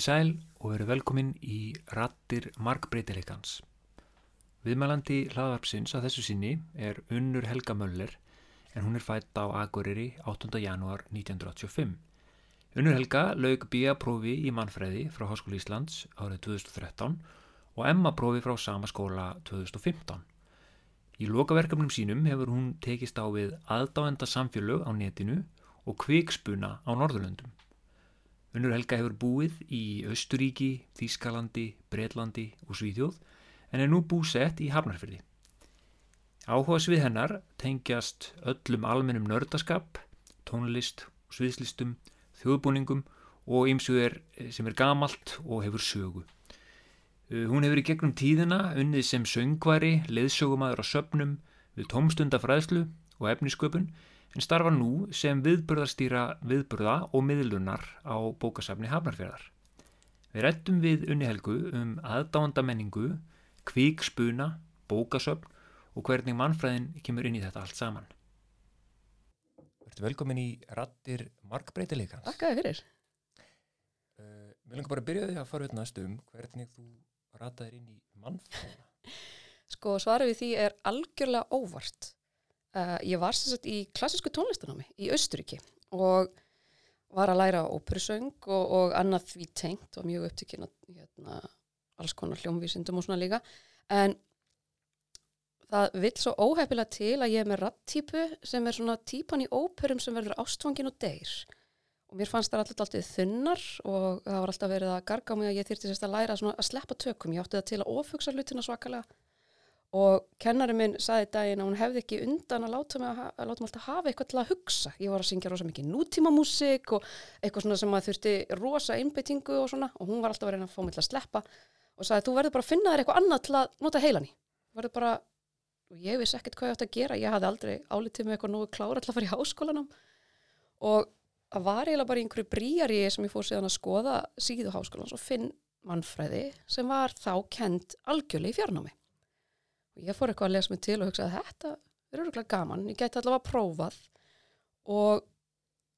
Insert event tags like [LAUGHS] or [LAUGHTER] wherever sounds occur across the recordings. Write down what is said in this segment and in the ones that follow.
Komiði sæl og veru velkomin í Rattir markbreytileikans. Viðmælandi hlaðvarpsins að þessu sinni er Unnur Helga Möller en hún er fætt á Akureyri 8. janúar 1985. Unnur Helga laug B.A.prófi í mannfræði frá Háskóli Íslands árið 2013 og Emma-prófi frá sama skóla 2015. Í lokaverkefnum sínum hefur hún tekist á við aðdáenda samfélög á netinu og kvikspuna á Norðurlöndum. Unnur Helga hefur búið í Östuríki, Þískalandi, Breitlandi og Svíþjóð en er nú búsett í Hafnarfyrði. Áhuga svið hennar tengjast öllum almennum nördaskap, tónlist, sviðslistum, þjóðbúningum og ymsuður sem er gamalt og hefur sögu. Uh, hún hefur í gegnum tíðina unnið sem söngvari, leðsögumæður á söpnum við tómstundafræðslu og efnisköpun en starfa nú sem viðburðarstýra viðburða og miðlunar á bókasafni Hafnarfjörðar. Við rættum við unni helgu um aðdáanda menningu, kvíkspuna, bókasöfn og hvernig mannfræðin kemur inn í þetta allt saman. Verður velkomin í Rattir markbreytileikans. Takk að þið fyrir. Uh, við langar bara að byrja því að fara auðvitað um hvernig þú rataðir inn í mannfræðina. [LAUGHS] Sko svarið við því er algjörlega óvart. Uh, ég var sem sagt í klassísku tónlistanámi í Austuríki og var að læra óperusöng og, og annað því tengt og mjög upptökinn hérna, alls konar hljómvísindum og svona líka. En það vill svo óhefilega til að ég er með rattípu sem er svona típan í óperum sem verður ástfangin og deyr. Og mér fannst það alltaf alltaf þunnar og það var alltaf verið að garga mig að ég þýrti sérst að læra að sleppa tökum. Ég átti það til að ofugsa hlutina svakalega og kennari minn saði daginn að hún hefði ekki undan að láta mig, að, að láta mig alltaf hafa eitthvað til að hugsa. Ég var að syngja rosa mikið nútíma músik og eitthvað svona sem að þurfti rosa einbeitingu og svona og hún var alltaf að reyna að fá mig til að sleppa og saði þú verður bara að finna þér eitthvað annað til að nota heilan í. Verður bara, og ég vissi ekkert hvað ég átt að gera, ég hafði aldrei álitið með eitthvað nógu klára til að fara í háskólanum og það var eiginlega bara einhverju bríari sem ég fór síðan að skoða síðu háskólan og ég fór eitthvað að lesa mig til og hugsaði þetta er öruglega gaman, ég gæti allavega að prófað. Og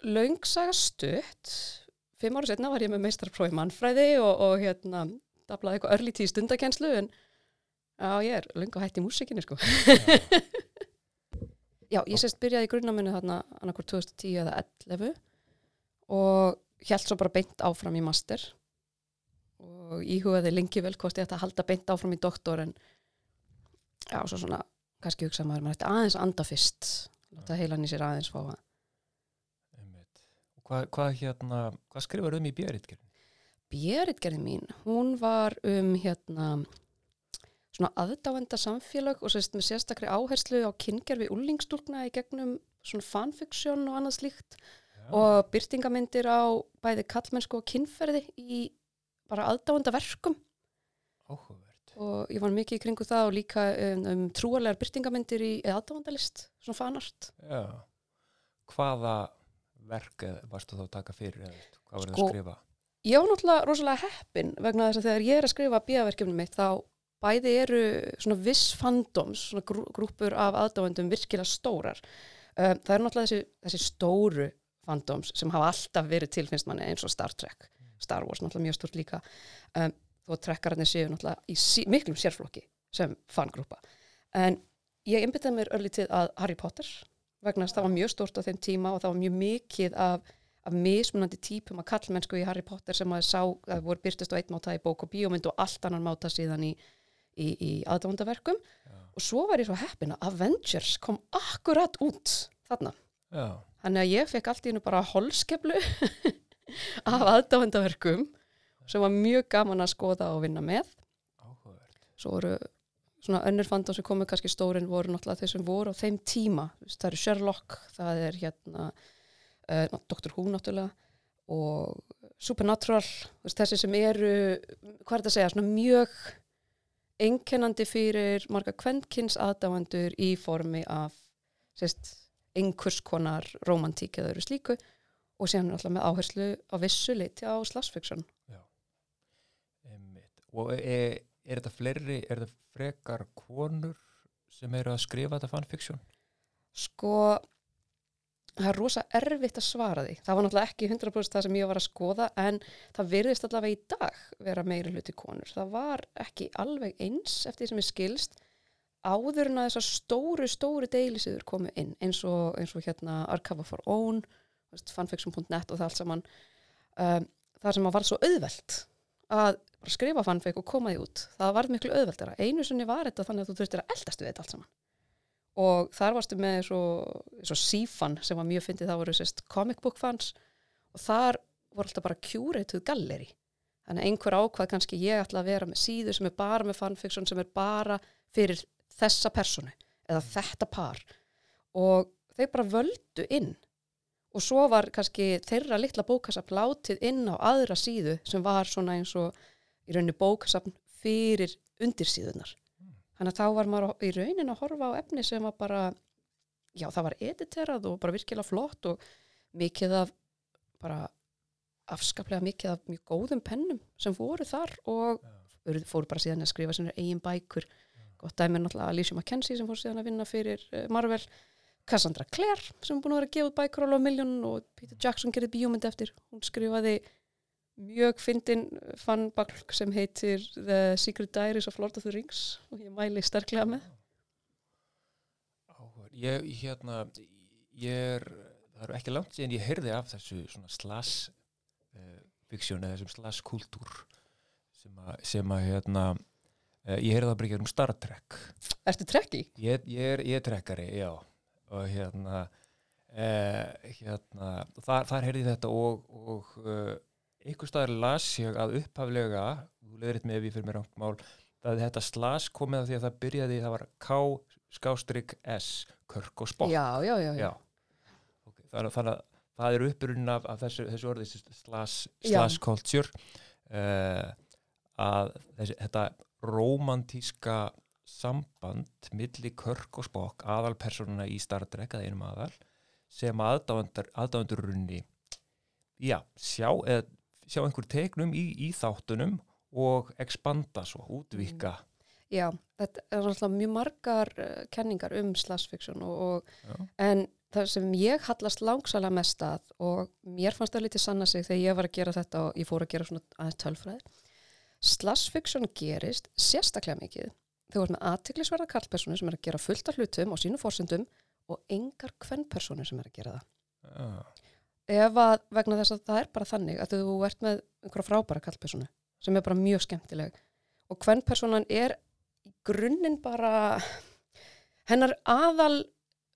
laungsaga stutt fimm ára setna var ég með meistarprófi mannfræði og, og hérna daflaði eitthvað örlíti í stundakenslu en já ég er laung og hætti í músikinni sko. Já. [LAUGHS] Ég sérst byrjaði í grunnáminu þarna annarkur 2010 eða 11 og held svo bara beint áfram í master. Og íhugaði lengi vel hvort ég ætti að halda beint áfram í doktor en já, svo svona, kannski hugsa maður, maður ætti aðeins að anda fyrst, láta heilan í sér aðeins fá að. Hvað, hvað, hérna, hvað skrifar um í björritgerðin? Björritgerðin mín, hún var um hérna svona aðdáenda samfélag og sérst með sérstakri áherslu á kyngerfi úlingstúrkna í gegnum svona fanfiksjón og annað slíkt já. og byrtingamindir á bæði kallmennsku og kynferði í bara aðdáenda verkum. Áhuga og ég var mikið í kringu það og líka um, um trúarlegar byrtingamindir í aðdáðandalist, svona fanart. Já, hvaða verk varstu þá að taka fyrir eða hvað var það sko, að skrifa? Ég var náttúrulega rosalega heppin vegna þess að þegar ég er að skrifa bíaverkefni mitt þá bæði eru svona viss fandoms, svona grú, grúpur af aðdáðandum virkilega stórar. Um, það eru náttúrulega þessi, þessi stóru fandoms sem hafa alltaf verið tilfinnst manni eins og Star Trek, Star Wars náttúrulega mjög stort líka. Um, þó að trekkararnir séu náttúrulega í sí, miklum sérflokki sem fangrúpa. En ég einbitaði mér örlítið að Harry Potter vegna þess að það var mjög stort á þeim tíma og það var mjög mikið af, af mismunandi típum af kallmennsku í Harry Potter sem að sá að voru byrtist á eitt máta í bók og bíómynd og allt annan máta síðan í, í, í aðdóndaverkum Já. og svo var ég svo heppin að Avengers kom akkurat út þarna. Já. Þannig að ég fekk allt í hennu bara holskeplu [LAUGHS] af aðdóndaverkum sem var mjög gaman að skoða og vinna með Áhugavert. svo voru svona önnur fandom sem komu kannski stórin voru náttúrulega þeir sem voru á þeim tíma það eru Sherlock, það er hérna uh, Dr. Who náttúrulega og Supernatural þessi sem eru, hvað er þetta að segja svona mjög einkennandi fyrir marga kvennkins aðdáandur í formi af sérst, einhvers konar romantík eða öru slíku og síðan alltaf með áherslu á vissu liti á slagsfiksjón og er, er þetta fleiri, er þetta frekar konur sem eru að skrifa þetta fanfiksjón? Sko það er rosa erfitt að svara því. Það var náttúrulega ekki 100% það sem ég var að skoða en það virðist allavega í dag vera meiri hluti konur. Það var ekki alveg eins eftir því sem ég skilst áður en að þessar stóru, stóru deilisíður komu inn eins og, eins og hérna Archive for Own, fanfiction.net og það allt saman. Um, það sem var svo auðvelt að skrifa fanfic og koma því út. Það var miklu auðveldara. Einu sinni var þetta þannig að þú þurftir að eldast við þetta allt saman. Og þar varstu með svo, svo sífan sem var mjög fyndið, það voru sérst comic book fans. Og þar voru alltaf bara curated galleri þannig einhver ákvað kannski ég ætla að vera með síðu sem er bara með fanfiction sem er bara fyrir þessa personu eða þetta par. Og þeir bara völdu inn og svo var kannski þeirra litla bókasapn látið inn á aðra síðu sem var svona eins og í rauninni bókasapn fyrir undirsíðunar Þannig að þá var maður í raunin að horfa á efni sem var bara, já það var editerað og bara virkilega flott og mikið af, bara afskaplega mikið af mjög góðum pennum sem voru þar og ja. fóru bara síðan að skrifa svona eigin bækur. Ja. Gott dæmi er náttúrulega Alicia McKenzie sem fór síðan að vinna fyrir uh, Marvel. Cassandra Clare sem er búin að vera að gefa bækur alveg á miljón og Peter Jackson gerði bíómynd eftir. Hún skrifaði mjög fyndin fannbalk sem heitir The Secret Diaries of Lord of the Rings og ég mæli sterklega með. Ég, hérna ég er, það eru ekki langt síðan ég heyrði af þessu svona slass uh, fiksjón eða þessum slass kultúr sem að, sem að hérna uh, ég heyrði bara ekki um Star Trek Erstu trekki? Ég, ég er, er trekkari, já og hérna uh, hérna, þar, þar heyrði þetta og, og einhver staðar las ég að upphaflega þú leður eitt með ef ég fyrir mér ámál að þetta slas komið af því að það byrjaði það var K skástrygg S Körk og Spock já, já, já, já. Okay, þannig, þannig að það er uppurinn af, af þessu, þessu orði slas, slas culture uh, að þessi, þetta romantíska samband milli Körk og Spock aðalpersonuna í Star Trek að einum aðal sem aðdáðandur runni. Já, sjá eða sjá einhver tegnum í, í þáttunum og expanda svo, útvika mm. Já, þetta er alltaf mjög margar uh, kenningar um slagsfiksjón en það sem ég hallast langsalega mest að og mér fannst það litið sanna sig þegar ég var að gera þetta og ég fór að gera svona aðeins tölfræði. Slagsfiksjón gerist sérstaklega mikið þú ert með aðtiklisverða karlpersonu sem er að gera fullt af hlutum og sínu fórsendum og engar kvennpersonu sem er að gera það Já ef að vegna þess að það er bara þannig að þú ert með einhverja frábæra kallpersonu sem er bara mjög skemmtileg og hvern personan er í grunninn bara hennar aðal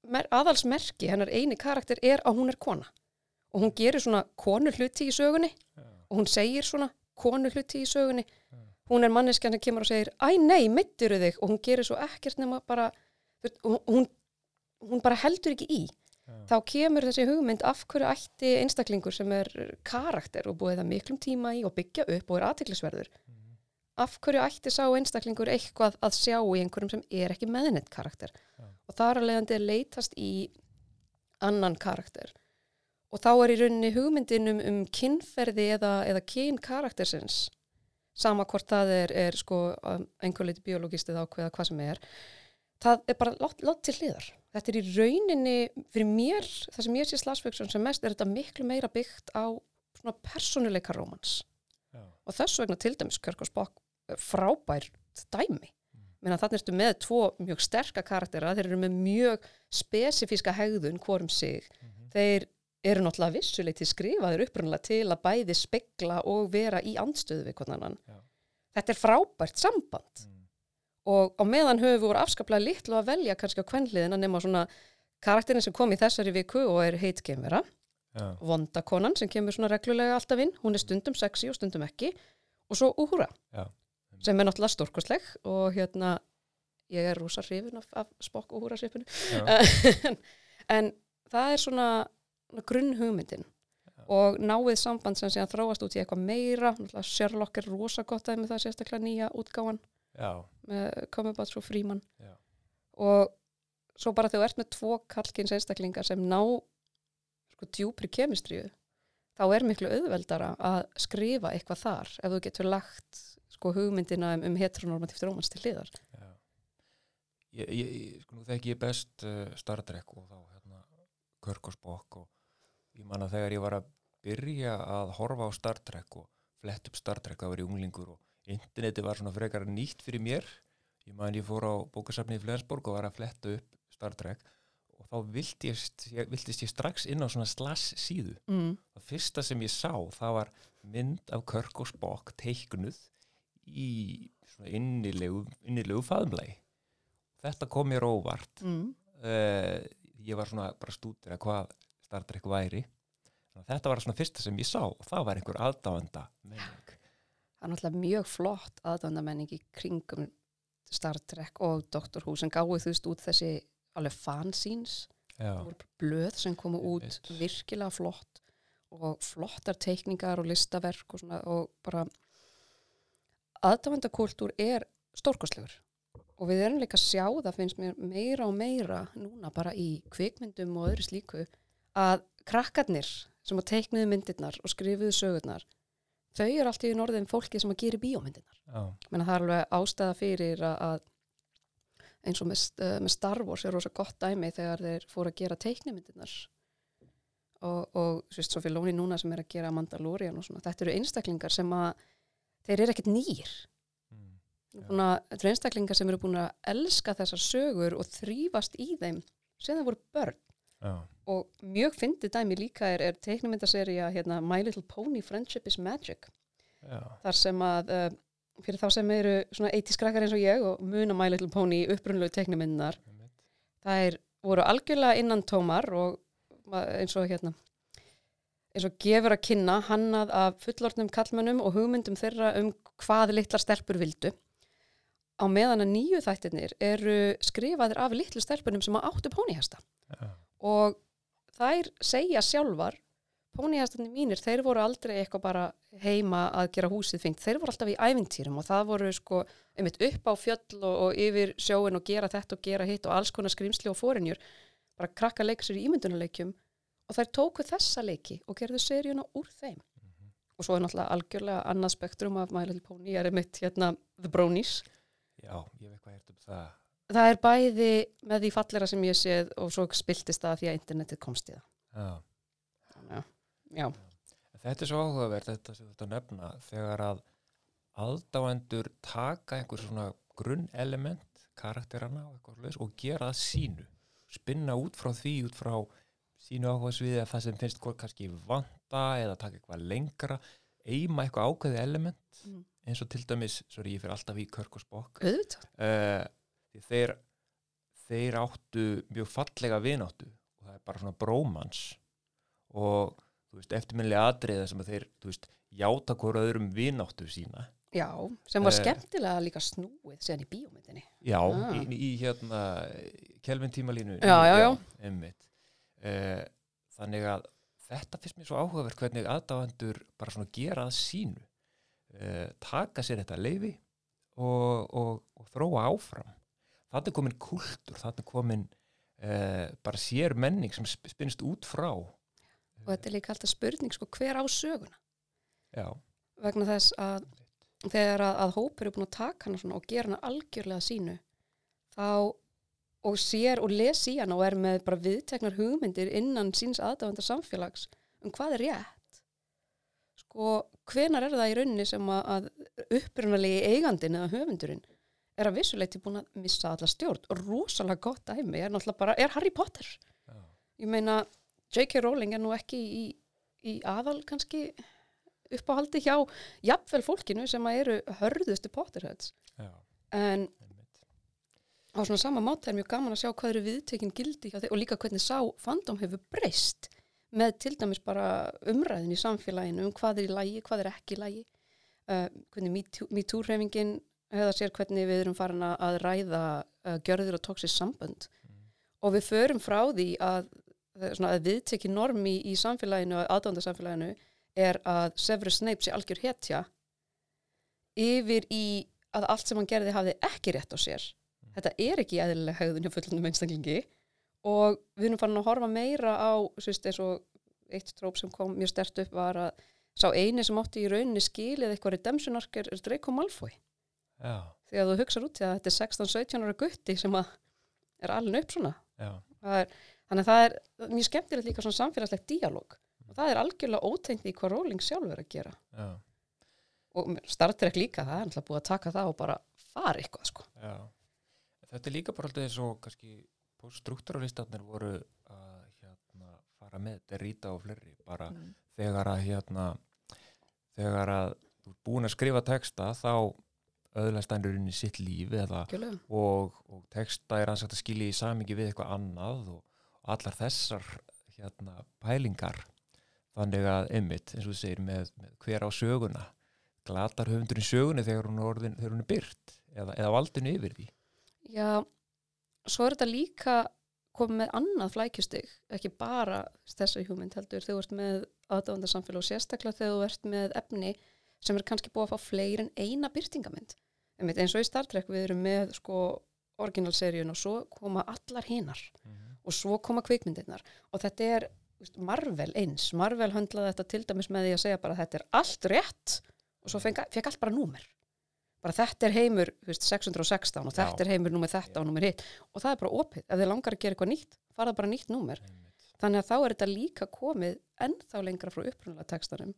mer, aðalsmerki, hennar eini karakter er að hún er kona og hún gerir svona konu hluti í sögunni yeah. og hún segir svona konu hluti í sögunni yeah. Hún er manneskjan sem kemur og segir æ nei, mittiru þig? Og hún gerir svo ekkert nema bara hún, hún bara heldur ekki í. Þá kemur þessi hugmynd af hverju ætti einstaklingur sem er karakter og búið það miklum tíma í og byggja upp og er aðtiklisverður mm -hmm. af hverju ætti sá einstaklingur eitthvað að sjá í einhverjum sem er ekki meðnitt karakter? Já. og þar að leiðandi leitast í annan karakter. Og þá er í rauninni hugmyndin um, um kynferði eða, eða kyn karaktersins sama hvort það er, er sko einhver leiti biologist eða ákveða hvað sem er það er bara látt til hliðar. Þetta er í rauninni fyrir mér, það sem ég sé slasfjöksjón sem mest er þetta miklu meira byggt á svona personuleika rómans. Já. og þess vegna til dæmis Körk og Spokk eh, frábær dæmi. Menn að þannig ertu með tvo mjög sterka karaktera, þeir eru með mjög spesifíska hegðun hvorum sig. Mm -hmm. þeir eru náttúrulega vissulegt til skrifaður upprunnulega til að bæði spegla og vera í andstöðu við hvernig annan. Þetta er frábært samband. Mm. Og á meðan höfum við voru afskaplega litlu að velja kannski á kvenliðin að nema svona karakterin sem kom í þessari viku og er heitgemvera ja. vondakonan sem kemur svona reglulega alltaf inn, hún er stundum sexy og stundum ekki. Og svo Uhura ja. sem er náttúrulega stórkostleg og hérna ég er rosa hrifin af, af spokk Uhura ja. [LAUGHS] en, en það er svona grunn hugmyndin og náið samband sem sé að þráast út í eitthvað meira Sherlock er rosa gott að með það sérstaklega nýja útgáan Já. með Comebats og Fríman og svo bara þegar þú ert með tvo kalkins einstaklingar sem ná sko djúpri kemistriðu þá er miklu auðveldara að skrifa eitthvað þar ef þú getur lagt sko hugmyndina um, um heteronormatíft rómans til liðar Ég, ég, sko nú þekk ég best uh, Star Trek og þá hérna Spock og ég man að þegar ég var að byrja að horfa á Star Trek og flett upp Star Trek, það var í unglingur og interneti var svona frekar nýtt fyrir mér ég man ég fór á bókasafni í Flensborg og var að fletta upp Star Trek og þá viltist ég, viltist ég strax inn á svona slass síðu mm. það fyrsta sem ég sá það var mynd af Körk og Spock teiknuð í svona innilegu, innilegu faðumlegi þetta kom mér óvart Mm. uh, ég var svona bara stútir að hvað Star Trek væri. Þetta var svona fyrsta sem ég sá og það var einhver aðdáenda menning. Það er náttúrulega mjög flott aðdöndamenning í kringum Star Trek og Doctor Who sem gáði þú veist út þessi alveg bara blöð sem komu út Einmitt. virkilega flott og flottar teikningar og listaverk og, svona, og bara aðdáendakultúr er stórkostlegur. Og við erum líka að sjá það finnst mér meira og meira núna bara í kvikmyndum og öðru slíku að krakkarnir sem að teiknuðu myndirnar og skrifuðu sögurnar þau eru allt í norðin fólki sem að gera bíómyndirnar. Það er alveg ástæða fyrir að, eins og með, uh, með Star Wars er rosa gott dæmi þegar þeir fóru að gera teiknimyndirnar. Og, og svo fyrir lóni núna sem er að gera Mandalorian og svona, þetta eru einstaklingar sem að þeir eru ekkert nýr mm. Búna, þetta eru einstaklingar sem eru búin að elska þessar sögur og þrýfast í þeim sem það voru börn já, og mjög fyndið dæmi líka er, er teiknimyndaserja hérna, My Little Pony Friendship is Magic. Já, þar sem að uh, fyrir þá sem eru svona 80 krakkar eins og ég og muna My Little Pony upprunlegu einmitt. það er, voru algjörlega innan tómar og eins og hérna eins og gefur að kynna hannað af fullortnum kallmönnum og hugmyndum þeirra um hvað litlar stelpur vildu. Á meðan að nýju þættirnir eru skrifaðir af litlu stelpunum sem áttu pónihesta já, og þær segja sjálfar pónihestarnir mínir, þeir voru aldrei eitthvað bara heima að gera húsið fengt, þeir voru alltaf í ævintýrum og það voru sko einmitt upp á fjöll og, og yfir sjóin og gera þetta og gera hitt og alls konar skrýmsli og fórinjur bara krakka leik sér í ímyndunarleikjum og þær tóku þessa leiki og gerðu seríuna úr þeim. Og svo er náttúrulega algjörlega annað spektrum af My Little Pony er einmitt hérna The Bronies já, ég veit hvað hér um það það er bæði með því fallera sem ég séð og svo spiltist það því að internetið komst í það. Já. Já, En Þetta er svo áhugavert þetta sem að nefna þegar að aðdáendur taka einhver svona grunnelement karakterana og svoleiðis og gera það sínu. Spinna út frá því, út frá sínu áhugasviði að það sem finnst hvort kannski vanta eða taka eitthvað lengra eima eitthvað ákveði element. Mm. eins og til dæmis, sorry ég fyrir alltaf í Körk og Spock. Auðvitað. Uh, því þeir þeir áttu mjög fallega vináttu og það er bara svona brómans og þú veist, eftirminnilega atriða sem að þeir, þú veist, játa hvora öðrum vináttu sína Já, sem var Eh. skemmtilega líka snúið síðan í bíómyndinni já, Ah. í, í hérna kelvin tímalínu Já, já, já. einmitt uh, þannig að þetta finnst mér svo áhugavert hvernig aðdáendur bara svona gera það sínu uh, taka sér þetta leifi og, og, og þróa áfram þannig er komin kultur þannig er komin uh, bara sér menning sem sp- spinnst út frá. Og þetta er líka alltaf spurning sko hver á söguna? Já, vegna þess að þegar að, að hópur er búin að taka hana og gera hana algjörlega sínu þá og sér og les í hana og er með bara viðteknar hugmyndir innan síns aðdáðanda samfélags um hvað er rétt. Sko hvenar er það í rauninni sem að, að upprunalegi eigandin eða höfundurinn er að vissuleiti búin að missa alla stjórn. Og rosalega gott dæmi er náttúrulega bara, er Harry Potter. Já, ég meina J.K. Rowling er nú ekki í, í aðal kannski uppáhaldi hjá jafnvel fólkinu sem að eru hörðustu Potterheads. En á svona sama máta er mjög gaman að sjá hvað eru viðtekin gildi hjá þeir og líka hvernig sá fandom hefur breyst með til dæmis bara umræðin í samfélaginu um hvað er í lægi, hvað er ekki í lægi uh, hvernig MeToo-hreyfingin hefða sér hvernig við erum farin að- ræða uh, gjörður og tóksist sambönd. Og við förum frá því að, svona, að viðtekki norm í, samfélaginu, aðdándasamfélaginu er að Severus Snape sé algjör hetja yfir í að allt sem hann gerði hafði ekki rétt á sér. Þetta er ekki eðlileg hegðun hjá fullundum einstaklingi. Og við erum farin að horfa meira á og eitt tróp sem kom mjög stert upp var að sá eini sem átti í rauninni skilið eitthvað redemption arc er, er Draco Malfoy já, því að þú hugsaður út í að þetta er 16-17 ára gutti sem að er alveg upp svona. Já, það er, þannig að það er mjög skemmtilegt líka svona samfélagslegt díalóg. Og það er algjörlega ótengt í hvað Rowling sjálf er að gera. Já, og Star Trek líka, það er náttúrulega búið að taka það og bara fara eitthvað sko. Já. Þetta er líka bara alltaf eins og kannski poststruktúralistarnir voru að hérna, fara með Derrida og fleiri. Bara Mm. þegar að hérna, þegar að þú ert búin að skrifa texta þá öðlast hann rauninni sitt líf eða og, og texta er hans að skilja í samingi við eitthvað annað og, og allar þessar hérna, pælingar. Þannig að einmitt, eins og þú segir með, með hver á söguna. Glatar höfundurinn sögunni þegar hún orðin, þegar hún er byrt eða, eða valdinu yfir því. Já, svo er þetta líka komið með annað flækjustig, ekki bara þessari hugmynd heldur, þú ert með aðdáðandarsamfélag og sérstaklega þegar þú ert með efni sem er kannski búið að fá fleiri en eina byrtingamynd. Einmitt, eins og í Star Trek við erum með sko originalseríun og svo koma allar hinar. Og svo koma kvikmyndirnar. Og þetta er veist, Marvel eins, Marvel höndlaði þetta til dæmis með því að segja bara að þetta er allt rétt. Og svo fekk, allt bara númer. Bara þetta er heimur veist, 616 og þetta Já. er heimur númer þetta og númer hitt. Og það er bara opið, ef þið langar að gera eitthvað nýtt fara bara nýtt númer, einmitt. þannig að þá er þetta líka komið ennþá lengra frá upprunalega textanum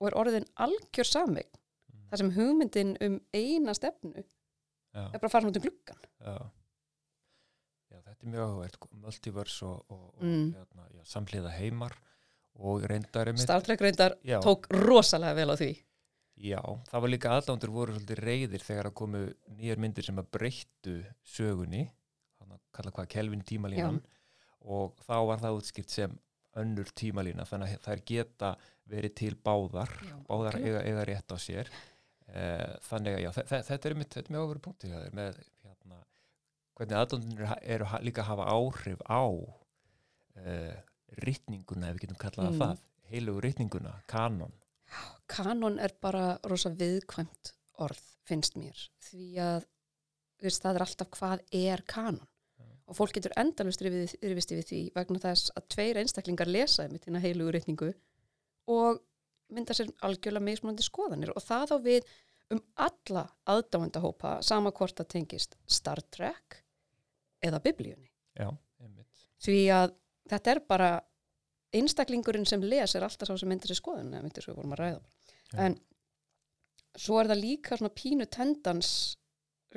og er orðin algjör samvegn, Mm. Þar sem hugmyndin um eina stefnu Já, er bara farin út um gluggan já. já, þetta er mjög áhugavert sko, multiverse og, og, og Mm. hérna, já, samhliða heimar og reyndar Star Trek reyndar já, tók rosalega vel á því. Já, það var líka aðlándur voru svolítið reyðir þegar að komu nýjar myndir sem að breyttu sögunni, þannig að kalla hvað Kelvin tímalínan. Og þá var það útskipt sem önnur tímalína þannig að þær geta verið til báðar, Já, báðar eiga, eiga rétt á sér. Eh, þannig að já, þe- þe- þetta er mitt, þetta er mjög áveru punkti með hérna, hvernig aðlándur eru, líka að hafa áhrif á uh, rytninguna, ef við getum kallað Mm. mm. það, heilugu rytninguna, kanon. kanon er bara rosa viðkvæmt orð, finnst mér því að veist, það er alltaf hvað er kanon Já. og fólk getur endalust rifist yfir því vegna þess að tveir einstaklingar lesa með þína heilugu reikningu og mynda sér algjörlega mismunandi skoðanir og það á við um alla aðdáendahópa sama hvort það tengist Star Trek eða biblíunni Já, einmitt. því að þetta er bara einstaklingurinn sem les er alltaf sá sem myndir sér skoðun eða myndir svo vorum að ræða Já. en svo er það líka svona pínu tendans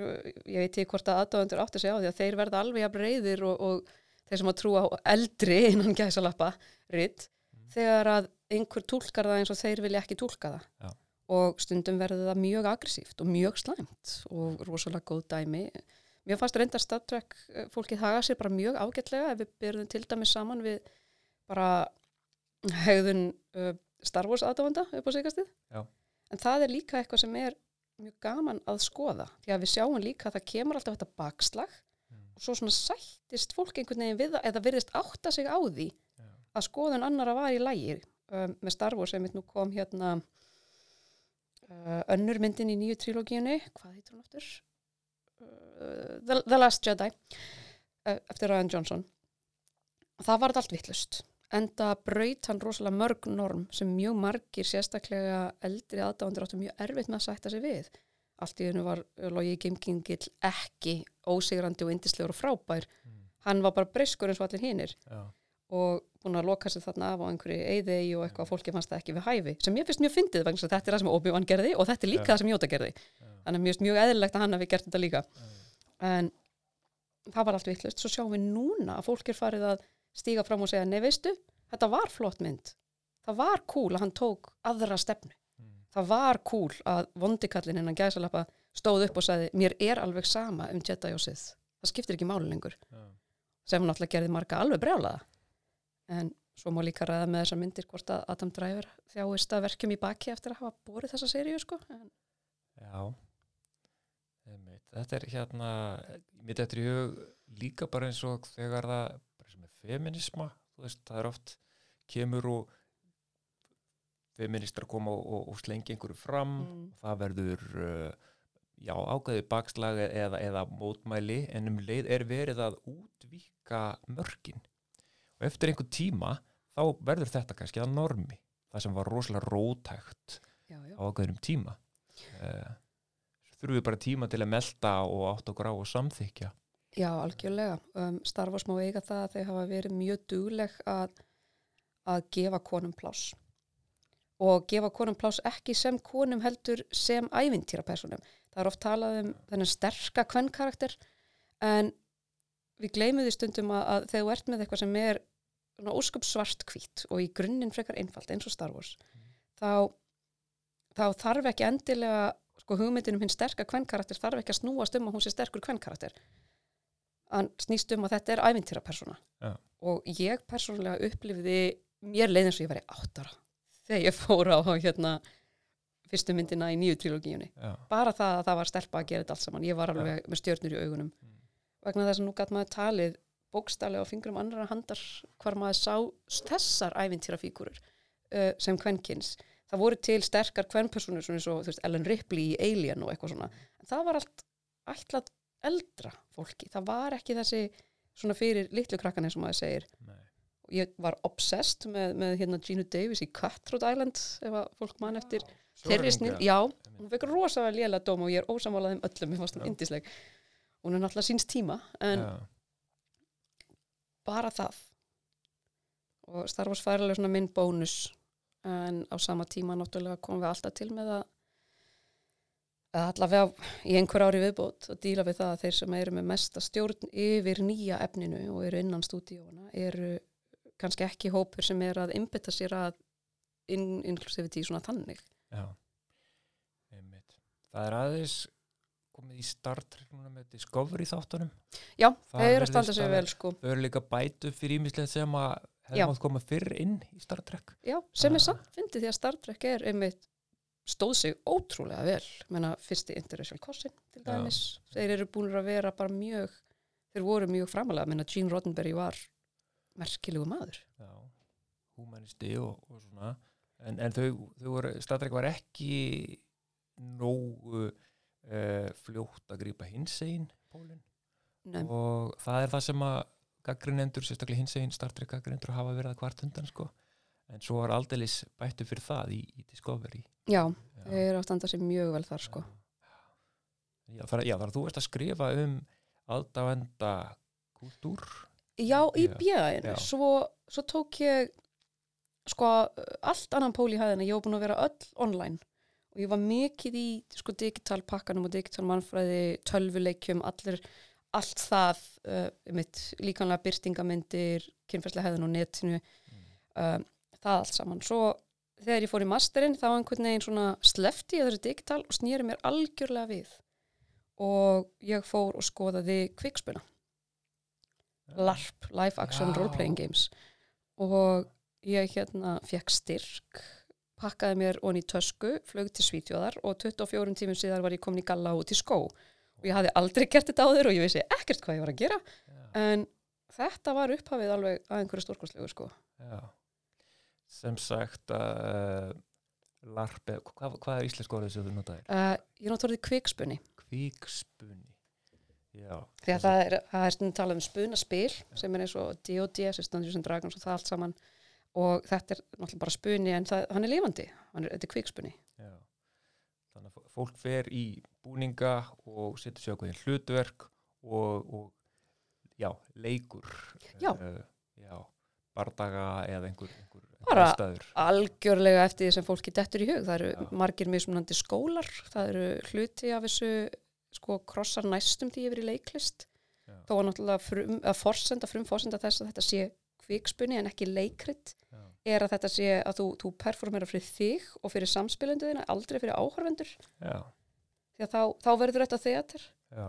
uh, ég veit ekki hvort að aðdáðandur átti sig á því að þeir verða alveg jafn reyðir og, og þeir sem að trúa á eldri innan gæsalappa ritt Mm. þegar að einhver túlkar það eins og þeir vilja ekki túlka það Já. og stundum verður það mjög aggressíft og mjög slæmt og rosalega góð dæmi Mér fannst reyndar Star Trek eh, fólkið haga sér bara mjög ágætlega ef við byrjum til dæmis saman við bara hegðun uh, Star Wars aðdáfanda upp á sigastið. En það er líka eitthvað sem er mjög gaman að skoða því að við sjáum líka að það kemur alltaf þetta bakslag Mm. og svo svona sættist fólk einhvern veginn við það eða virðist átta sig á því Já. að skoðun annara var í lægi um, með Star Wars einmitt nú kom hérna uh, önnur myndin í nýju trilógíunni hvað heitir hún aftur? Uh, The, The Last Jedi uh, eftir Ryan Johnson. Það var allt vittlust enda braut hann rosalega mörg norm sem mjög margir sérstaklega eldri aðdáðandur áttu mjög erfitt með að sætta sig við. Allt í hennu var Logi Gimkingill ekki ósigrandi og indislegur og frábær. Mm. hann var bara breyskur eins og allir hinnir og búin að loka sér þarna af á einhverju eyðei og eitthvað fólki fannst það ekki við hæfi sem ég finnst mjög fyndið vegna að þetta er það sem Obi-Wan gerði og þetta er líka það sem Jóta gerði. Þannig að finnst mjög eðlilegt að hann hafi gert þetta líka. En það var allt vittlust svo sjáum við núna að fólk er farið að stíga fram og segja, nei veistu þetta var flott mynd. Það var cool að hann tók aðra stefnu. Mm. það var cool að vondikallin innan gæsalappa stóð upp og sagði, mér er alveg sama um Jedi og Sith. Það skiptir ekki máli lengur. Já. sem hann alltaf gerði marga alveg brjálaða en svo má líka ræða með þessar myndir hvort að Adam Driver þjáist að verkjum í baki eftir að hafa borið þessa seríu sko. en Já, þetta er hérna, mitt eftir í hug líka bara eins og þegar það, er feminisma, þú veist, það er oft kemur og feministar koma og, og, og slengi einhverju fram Mm. og það verður, uh, já, ágæði bakslag eða, eða mótmæli en um leið er verið að útvíka mörkin og eftir einhver tíma þá verður þetta kannski að normi, það sem var rosalega rótægt já, já. á ákveðnum tíma uh, þurfum við bara tíma til að melta og átt okkur á og samþykja Já, algjörlega. Um, Star Wars má eiga það að þau hafa verið mjög dugleg að, að gefa konum pláss og gefa konum pláss ekki sem konum heldur sem ævintýrapersonum. Það er oft talað um þennan sterka kvennkarakter en við gleymum því stundum að, að þegar þú ert með eitthvað sem er ósköp svart hvít og í grunninn frekar einfalt eins og Star Wars þá, þá þarf ekki endilega sko hugmyndin um hinn sterka kvennkarakter þarf ekki að snúast um að hún sé sterkur kvennkarakter hann snýst um að þetta er ævintýrapersona Já. og ég persónulega upplifði mér leið eins og ég var í áttara þegar ég fór á hérna fyrstu myndina í nýju trilogíunni Já, bara það að það var stelpa að gera þetta allt saman. Ég var alveg með stjörnur í augunum. Mm. vegna þess að nú gæt maður talið bókstallega á fingrum annara handar hvar maður sá þessar ævintýrafíkurur uh, sem kvenkins. Það voru til sterkar kvenpersonur svona eins og þú veist, Ellen Ripley í Alien og eitthvað svona. En það var allt ætlað eldra fólki, það var ekki þessi svona fyrir litlu krakkan eins og maður segir. Nei, og ég var obsessed með, með hérna Gina Davis í Cutthroat Island ef að fólk mann eftir. Þeirri snill, já, hún fekk rosalega lélega dóm og ég er ósamálað um öllum, ég fannst hún indisleg hún er náttúrulega síns tíma en Já, bara það og Star Wars fær alveg svona minn bónus en á sama tíma náttúrulega komum við alltaf til með að allavega í einhver ári viðbót að díla við það að þeir sem eru með mesta stjórn yfir nýja efninu og eru innan stúdíóna eru kannski ekki hópur sem er að innbytta sér að in, inclusivity svona þannig já einmitt. Það er aðeins komið í Star Trek núna með Discovery þáttunum. Já, Það eru að standa sig vel sko. Þau eru líka bætu fyrir ímislegt sem að Já. hefði mátt koma fyrr inn í Star Trek. Já, sem er Ah. samt fyndið því að Star Trek er einmitt stóð sig ótrúlega vel. Menna fyrsti interracial cossin til Já. dæmis, þeir eru búin að vera bara mjög, þeir voru mjög framalega menna Gene Roddenberry var merkilegu maður. Já, humanisti og, og svona. En, en þau, þau voru, Star Trek var ekki nógu uh, fljótt að grípa hinsegin pólinn. Nei, og það er það sem að gaggrinendur, sérstaklega hinsegin Star Trek gaggrinendur hafa verið að hvart undan sko. En svo var aldeilis bættu fyrir það í, í Discovery. Já, Já. þeir eru að standa sig mjög vel þar sko. Já, þar, að þú ert að skrifa um aðdáenda kúltúr. Já, í bjöðinu, svo, svo tók ég sko allt annan pól í hæðina, ég var búin að vera öll online og ég var mikið í sko digital pakkanum og digital mannfræði tölvuleikjum, allir allt það, uh, mitt líkanlega byrtingamyndir, kynferðslega hæðin og netinu, um, það allt saman. Svo þegar ég fór í masterinn þá einhvern veginn svona slefti ég þessi digital og snýri mér algjörlega við og ég fór og skoðaði kvikspuna. LARP, Live Action Já. Role Playing Games og ég hérna fekk styrk pakkaði mér onni í tösku, flög til Svítjóðar og 24 tímum síðar var ég komin í galla út í skó og ég hafði aldrei gert þetta áður og ég vissi ekkert hvað ég var að gera Já. en þetta var upphafið alveg að einhverju stórkostlegu sko. Já. Sem sagt að uh, LARP, eða- hvað, hvað er íslensk orðið sem þú notaðir? Uh, ég er náttúrulega kvikspunni Kvíkspunni. Já. því að það er, það er talað um spunaspil sem er eins og D.O.D. sem standur sem Dragons og það allt saman og þetta er náttúrulega bara spunni en það, hann er lifandi, hann er, þetta er kvikspunni Já. Þannig að fólk fer í búninga og setur sér okkur í hlutverk og, og já, leikur. Já. Uh, já, bardaga eða einhver, einhver, einhver Bara- aðstæður. algjörlega eftir því sem fólki dettur í hug það eru Já. margir mismunandi skólar það eru hluti af þessu sko krossar næstum því yfir í leiklist Já. þó að náttúrulega frum, að forsenda, frumforsenda þess að þetta sé kvikspunni en ekki leikrit Já. er að þetta sé að þú, þú performera fyrir þig og fyrir samspilenduðina, aldrei fyrir áhörvendur því að þá, þá verður þetta þeater Já.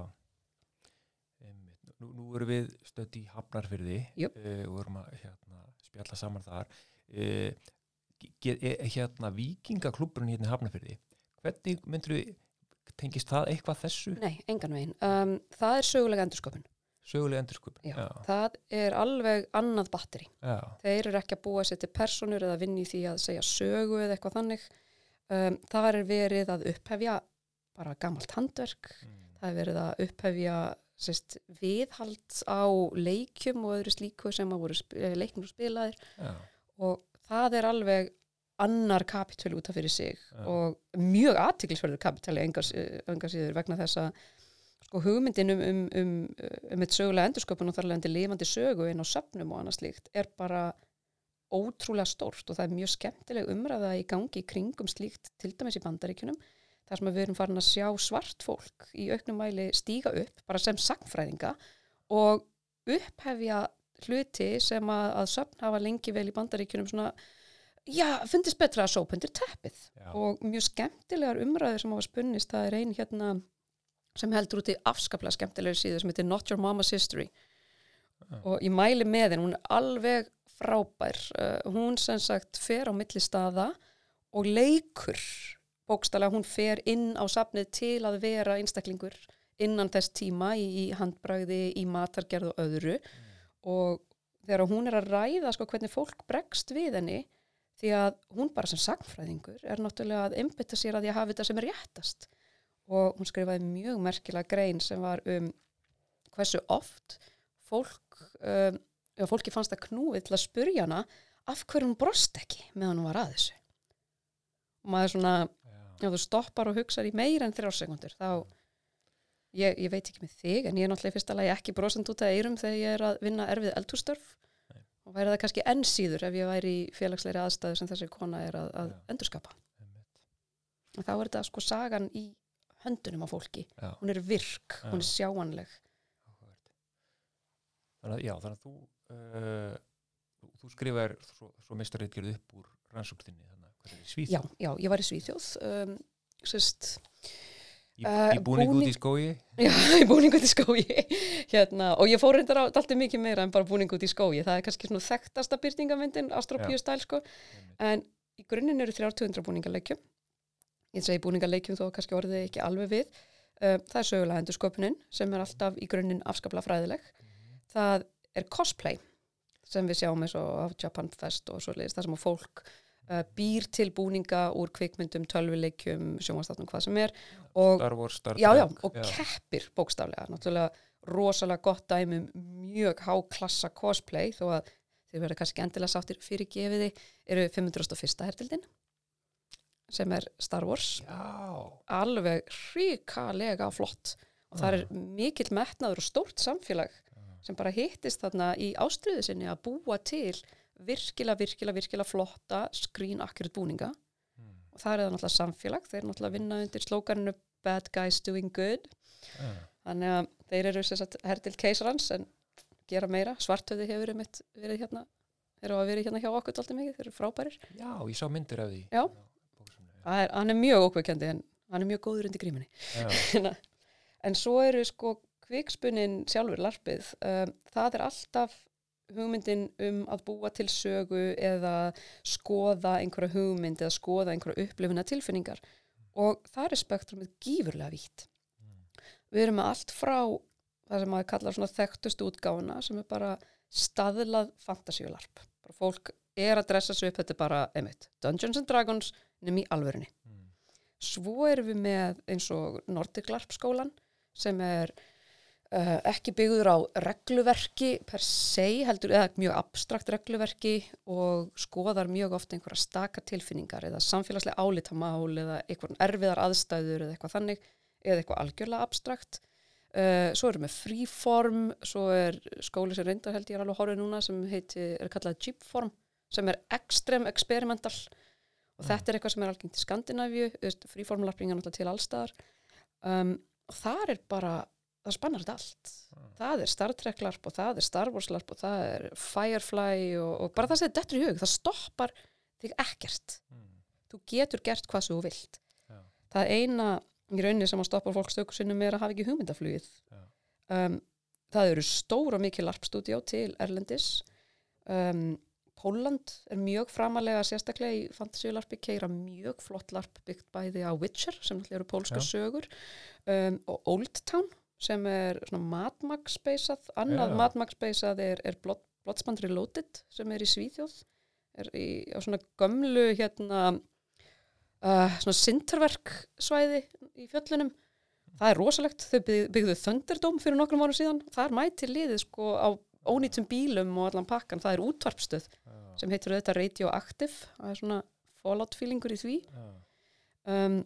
Nú, nú erum við stödd í Hafnarfyrði uh, og erum að hérna, spjalla saman þar uh, ge, e, hérna Víkingaklúburinn hérna í Hafnarfyrði hvernig myndur við tengist það eitthvað þessu Nei, engan veginn. Um, það er sögulega endursköpun. Sögulega endurskup Já. já, Það er alveg annað batteri. já, Þeir eru ekki að búa sér til personur eða vinni því að segja sögu eða eitthvað þannig. Um, það er verið að upphefja bara gamalt handverk. Mm. Það er verið að upphefja sérst, viðhald á leikjum og öðru slíku sem að voru eh, leiknir og spilaðir já, og það er alveg annar kapitölu út af fyrir sig og mjög aðtiklisverður kapitali engar, engar síður vegna þess að sko, hugmyndin um, um, um, um eitt sögulega endursköpun og þar leðandi lifandi sögu inn á söpnum og annað slíkt er bara ótrúlega stórt og það er mjög skemmtileg umræða í gangi í kringum slíkt til dæmis í bandaríkunum þar sem við erum farin að sjá svart fólk í auknum mæli stíga upp bara sem sagfræðinga og upphefja hluti sem að, að söpn hafa lengi vel í bandaríkunum svona, já, fundist betra að sópa undir teppið. Og mjög skemmtilegar umræður sem hafa spunnist, það er ein hérna sem heldur út í afskaplega skemmtilegur síðu sem heitir Not Your Mama's History. Og ég mæli með henn, hún er alveg frábær, uh, hún sem sagt fer á milli staða og leikur. Bókstala, hún fer inn á safnið til að vera einstaklingur innan þess tíma í, í handbragði, í matargerð og öðru. Og þegar hún er að ræða sko hvernig fólk bregst við henni því að hún bara sem sagfræðingur er náttúrulega að einbytta sér að ég hafi þetta sem er réttast og hún skrifaði mjög merkilega grein sem var um hversu oft fólk um, já, fólki fannst það knúið til að spurja hana af hverju hún brost ekki meðan hún var að þessu og maður svona, Já. þú stoppar og hugsar í meira en þrjá sekundur þá ég, ég veit ekki með þig en ég er náttúrulega í fyrsta lagi ekki brosand út af eirum þegar ég er að vinna erfið eldhústörf Nei. og væri það kannski enn síður ef ég væri í félagsleiri aðstæðu sem þessi kona er að, að endurskapa Einmitt. og þá er þetta sko sagan í höndunum á fólki Já. hún er virk, hún er Já. sjáanleg. Þannig að, já, þannig að þú, uh, þú, skrifar svo, svo meistarreitgerð upp úr rannsókninni, er já, já, ég var í Svíþjóð um, sérst Í, Eh, í búning út í skói? [LAUGHS] Já, í búning út í skói [LAUGHS] hérna, og ég fór reyndar á alltaf mikið meira en bara búning út í skói það er kannski svona þekktasta byrtingamyndin Astropíu stæl sko en í grunninn eru 300 búningaleikjum ég segi búningaleikjum þó kannski orðið ekki alveg við. Uh, það er sögulega endursköpunin sem er alltaf í grunninn afskaplega fræðileg. Það er cosplay sem við sjáum eins og á Japan Fest og svo leiðist það sem að fólk uh, býr til búninga úr kvikmyndum, tölvuleikjum, sjónvastáttum, hvað sem er og Star Wars, Star já, já, Trek, og keppir bókstaflega, náttúrulega rosalega gott dæmi um mjög háklassa cosplay þó að þeir verða kannski endilega sáttir fyrir gefiði eru 501. hertildin sem er Star Wars. Já, alveg hrikalega flott. Og það er mikill metnaður og stórt samfélag sem bara hittist þarna í ástriðu sinni að búa til virkilega, virkilega, virkilega flotta screen accurate búninga. Mm. og það er það náttúrulega samfélag, þeir náttúrulega vinna undir slókaninu bad guys doing good. Já, þannig að þeir eru hertil keisarans en gera meira, svartöði hefur verið, mitt, verið hérna eru að verið hérna hjá okkur alltaf mikið, þeir eru frábærir. Já, ég sá myndir af því. Já. Það er, hann er mjög ókveikjandi en hann er mjög góður undir gríminni [LAUGHS] en svo eru sko kvikspunnin sjálfur larpið. Um, það er alltaf hugmyndin um að búa til sögu eða skoða einhverja hugmynd eða skoða einhverja upplifuna tilfinningar og það er spektrumið gífurlega vítt. Við erum með allt frá það sem maður kallar svona þekktust útgáfuna sem er bara staðlað fantasíularp. Bara fólk er að dressa sig upp þetta er bara, einmitt, Dungeons and Dragons nefn í alvörunni Mm. Svo erum við með eins og Nordic LARP skólan sem er uh, ekki byggður á regluverki per se heldur, eða mjög abstrakt regluverki og skoðar mjög ofta einhverja staka tilfinningar eða samfélagslega álitamál eða einhvern erfiðar aðstæður eða eitthvað þannig eða eitthvað algjörlega abstrakt. Uh, svo erum við freeform, svo er skóli sem reyndar held ég er alveg horfið núna sem heiti, er kallað jeepform sem er extrem experimental og þetta er eitthvað sem er algengt í Skandinavíu fríformlarping er náttúrulega til allstaðar um, og það er bara það spannar þetta allt. Það er Star Trek larp og það er Star Wars larp og það er Firefly og, og bara það sem þetta dettur í hug, það stoppar þig ekkert. Mm. þú getur gert hvað þú vilt. Já. það eina í rauninni sem að stoppar fólk stöku sinnum er að hafa ekki hugmyndaflugið. Um, það eru stór og mikið larpstúdíó til Erlendis. Um, Póland er mjög framalega sérstaklega í fantasíularpi keira mjög flott larp byggt bæði á Witcher sem náttúrulega eru pólska Já. sögur um, og Old Town sem er svona matmagspeisað annað Já. matmagspeisað er, er Blood, Bloodsband Reloaded sem er í Svíþjóð er í, á svona gömlu hérna uh, svona sinterverk svæði í fjöllunum það er rosalegt, þau byggðu, byggðu Thunderdome fyrir nokkrum árum síðan, það er mæti liðið sko á ónýtum bílum og allan pakkan, það er útvarpstöð Já, sem heitir auðvitað Radioactive það er svona fallout feelingur í því um,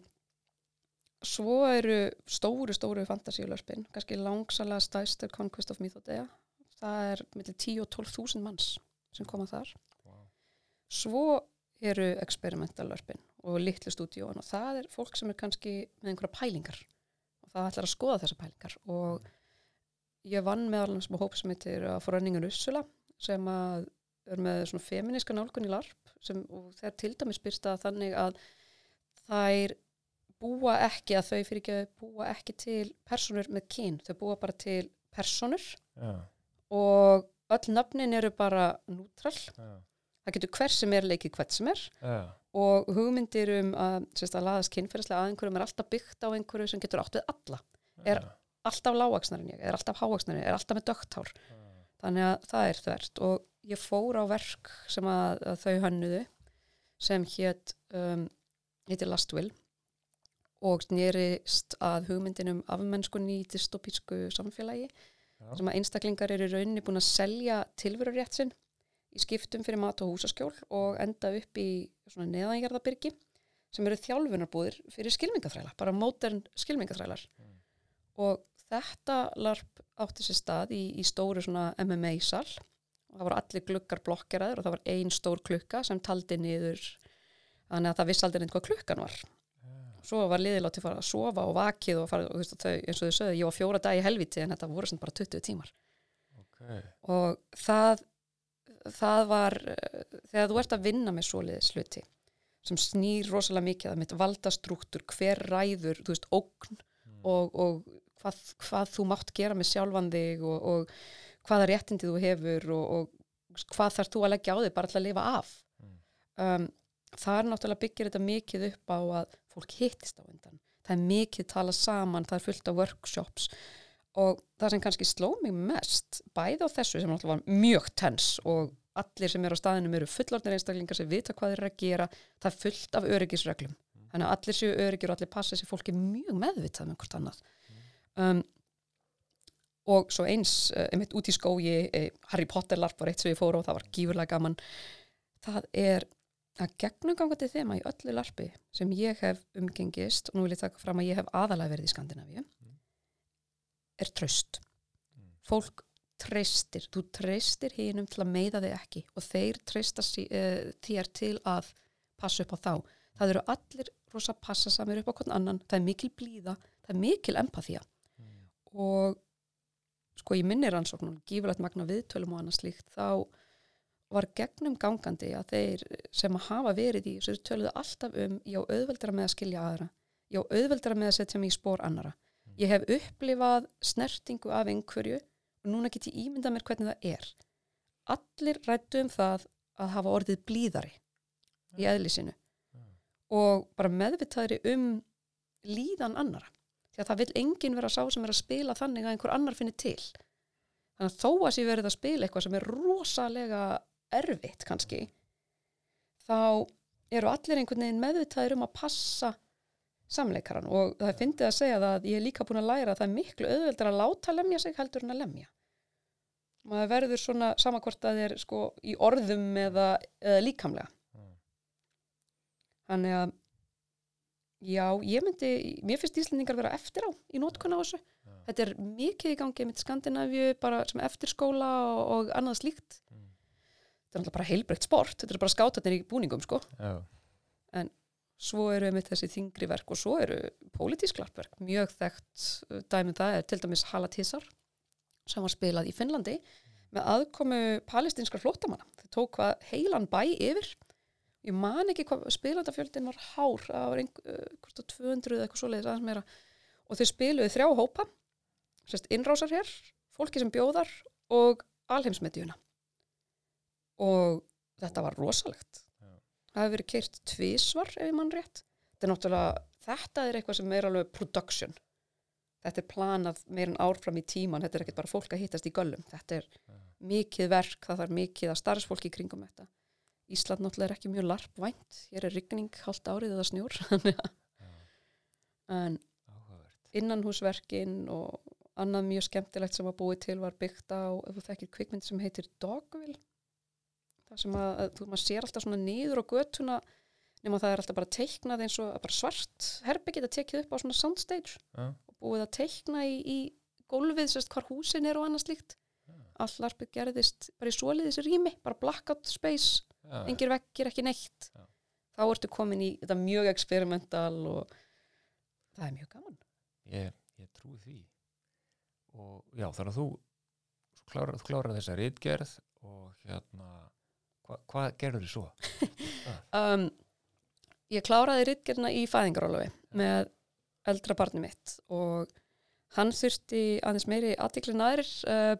svo eru stóru, stóru fantasíulörspin, kannski langsalega stæst er Conquest of Mythodea. Það er millir 10 og 12.000 manns sem koma þar. Vá. Svo eru experimentalörspin og litlu stúdíóan og það er fólk sem er kannski með einhverja pælingar og það ætlar að skoða þessar pælingar og ég vann með alveg sem hóp sem heitir að forrönningun Ursula sem að er með svona feminiska nálgun í larp sem, og þegar til dæmis byrst að þannig að þær búa ekki að þau fyrir ekki búa ekki til personur með kyn, þau búa bara til personur Já, og öll nöfnin eru bara nútrall, já, það getur hver sem er leikið hvert sem er. Já, og hugmyndir um að, að laðast kynferðislega að einhverjum er alltaf byggt á einhverju sem getur átt við alla, Er- alltaf lágaksnar en ég, er alltaf háaksnar en ég, er alltaf með dögtár já. þannig að það er þvert og ég fór á verk sem að, að þau hönnuðu sem hétt um, heitir Last Will og snerist að hugmyndin um afmennskunni í dystopísku samfélagi Já. sem að einstaklingar eru rauninni búin að selja tilverurétt sinn í skiptum fyrir mat og húsaskjól og enda upp í svona neðanjarðabyrgi sem eru þjálfunarbúðir fyrir skilmingaþræla, bara modern skilmingaþrælar Mm. og þetta larp átti sér stað í, í stóru svona MMA-sal og það voru allir gluggar blokkeraður og það var ein stór klukka sem taldi niður þannig að það vissi aldrei neitt hvað klukkan var. Svo var liðið látið fara að sofa og vakið og, fara, og veist, þau, eins og þau sögðu, ég var fjóra dagi í helviti en þetta voru bara 20 tímar. Ok, og það það var þegar þú ert að vinna með svoleiðis hluti sem snýr rosalega mikið að mitt valdastruktúr, hver ræður þú veist, ógn og, og hvað, hvað þú mátt gera með sjálfan þig og, og hvaða réttindi þú hefur og, og hvað þarf þú að leggja á þig bara til að lifa af. Mm. um, það er náttúrulega byggir þetta mikið upp á að fólk hittist á undan. Það er mikið tala saman, það er fullt af workshops og það sem kannski sló mig mest bæði á þessu sem náttúrulega var mjög tens og allir sem eru á staðinum eru fullorðnir einstaklingar sem vita hvað þeir eru að gera það er fullt af öryggisreglum. Þannig að allir séu öryggir og allir passa þessi fólki mjög meðvitað með hvort annað um, og svo eins uh, einmitt út í skógi uh, Harry Potter larp var eitt sem ég fór á það var gífurlega gaman það er að gegnumgangandi þema í öllu larpi sem ég hef umgengist og nú vil ég taka fram að ég hef aðalega verið í Skandinavíu er tröst Mm. fólk treystir, þú treystir hinum til að meiða þig ekki og þeir treysta sí, uh, þér til að passa upp á þá það eru allir rosa passa samir upp á hvern annan það er mikil blíða, það er mikil empathía Mm. Og sko ég minni rannsóknum gífurlegt magna viðtölum og annað slíkt þá var gegnum gangandi að þeir sem að hafa verið í þessu töluðu alltaf um ég á auðveldara með að skilja aðra ég á auðveldara með að setja mig í spór annara ég hef upplifað snertingu af einhverju og núna get ég ímyndað mér hvernig það er. Allir rættu um það að hafa orðið blíðari í eðli sinu og bara meðvitaðri um líðan annara því að það vil enginn vera sá sem er að spila þannig að einhver annar finni til. Þannig að þó að sé verið að spila eitthvað sem er rosalega erfitt kannski þá eru allir einhvern veginn meðvitaðir um að passa samleikaran og það er fyndið að segja að ég er líka búin að læra að það er miklu auðveldur að láta lemja sig heldur en að lemja. Maður verður svona samakvort að þeir sko í orðum eða, eða líkamlega. Mm. þannig að já, ég myndi mér finnst Íslendingar vera eftir á í nótkun á þessu. Já. þetta er mikið í gangi með Skandinavíu bara sem eftirskóla og, og annað slíkt. Mm. þetta er náttúrulega bara heilbreytt sport þetta er bara skátarnir í búningum sko. Já, svo eru með þessi þingri verk og svo eru pólitísk larpverk, mjög þekkt uh, dæmið það er til dæmis Halatissar sem var spilað í Finnlandi með aðkomu palestinskar flóttamanna. Þau tók hvað heilan bæ yfir ég man ekki hvað spilandafjöldin var hár, það var einhver, hvort að 200 eða eitthvað svoleiðis aðeins meira. Og þau spiluðu þrjá hópa innrásar hér, fólki sem bjóðar og alheimsmedjuna og þetta var rosalegt. Já. það hefur verið keirt tvísvar ef ég mann rétt. Þetta er þetta er eitthvað sem er alveg production. Þetta er planað meir en ár fram í tíman þetta er ekkert bara fólk að hittast í göllum. Þetta er mikið verk, það þarf mikið að starfsfólki kringum þetta Ísland náttúrulega er ekki mjög larpvænt. Hér er rigning hálft árið eða snjór [LAUGHS] að- en innanhúsverkin og annað mjög skemmtilegt sem var búið til var byggt á, ef þú þekkir kvikmynd sem heitir Dogville. Það sem að, að þú maður sér alltaf svona niður á götuna nema það er alltaf bara teiknað eins og bara svart herbi geta tekið upp á svona soundstage Já. og búið að teikna í, í gólfið, sérst hvar húsin er og annað slíkt all larpið gerðist bara í svoleiðis rými, bara blackout space Já, engir vekkir, ekki neitt. Já. þá ertu komin í þetta mjög experimental og það er mjög gaman. Ég, ég trúi því. Og já, þannig að þú þú klárar þessa ritgerð og hérna hva, hvað gerður þið svo? [LAUGHS] um, ég kláraði rittgerna í fæðingarólafi með eldra barni mitt og hann þurfti aðeins meiri aðtikli nærir uh,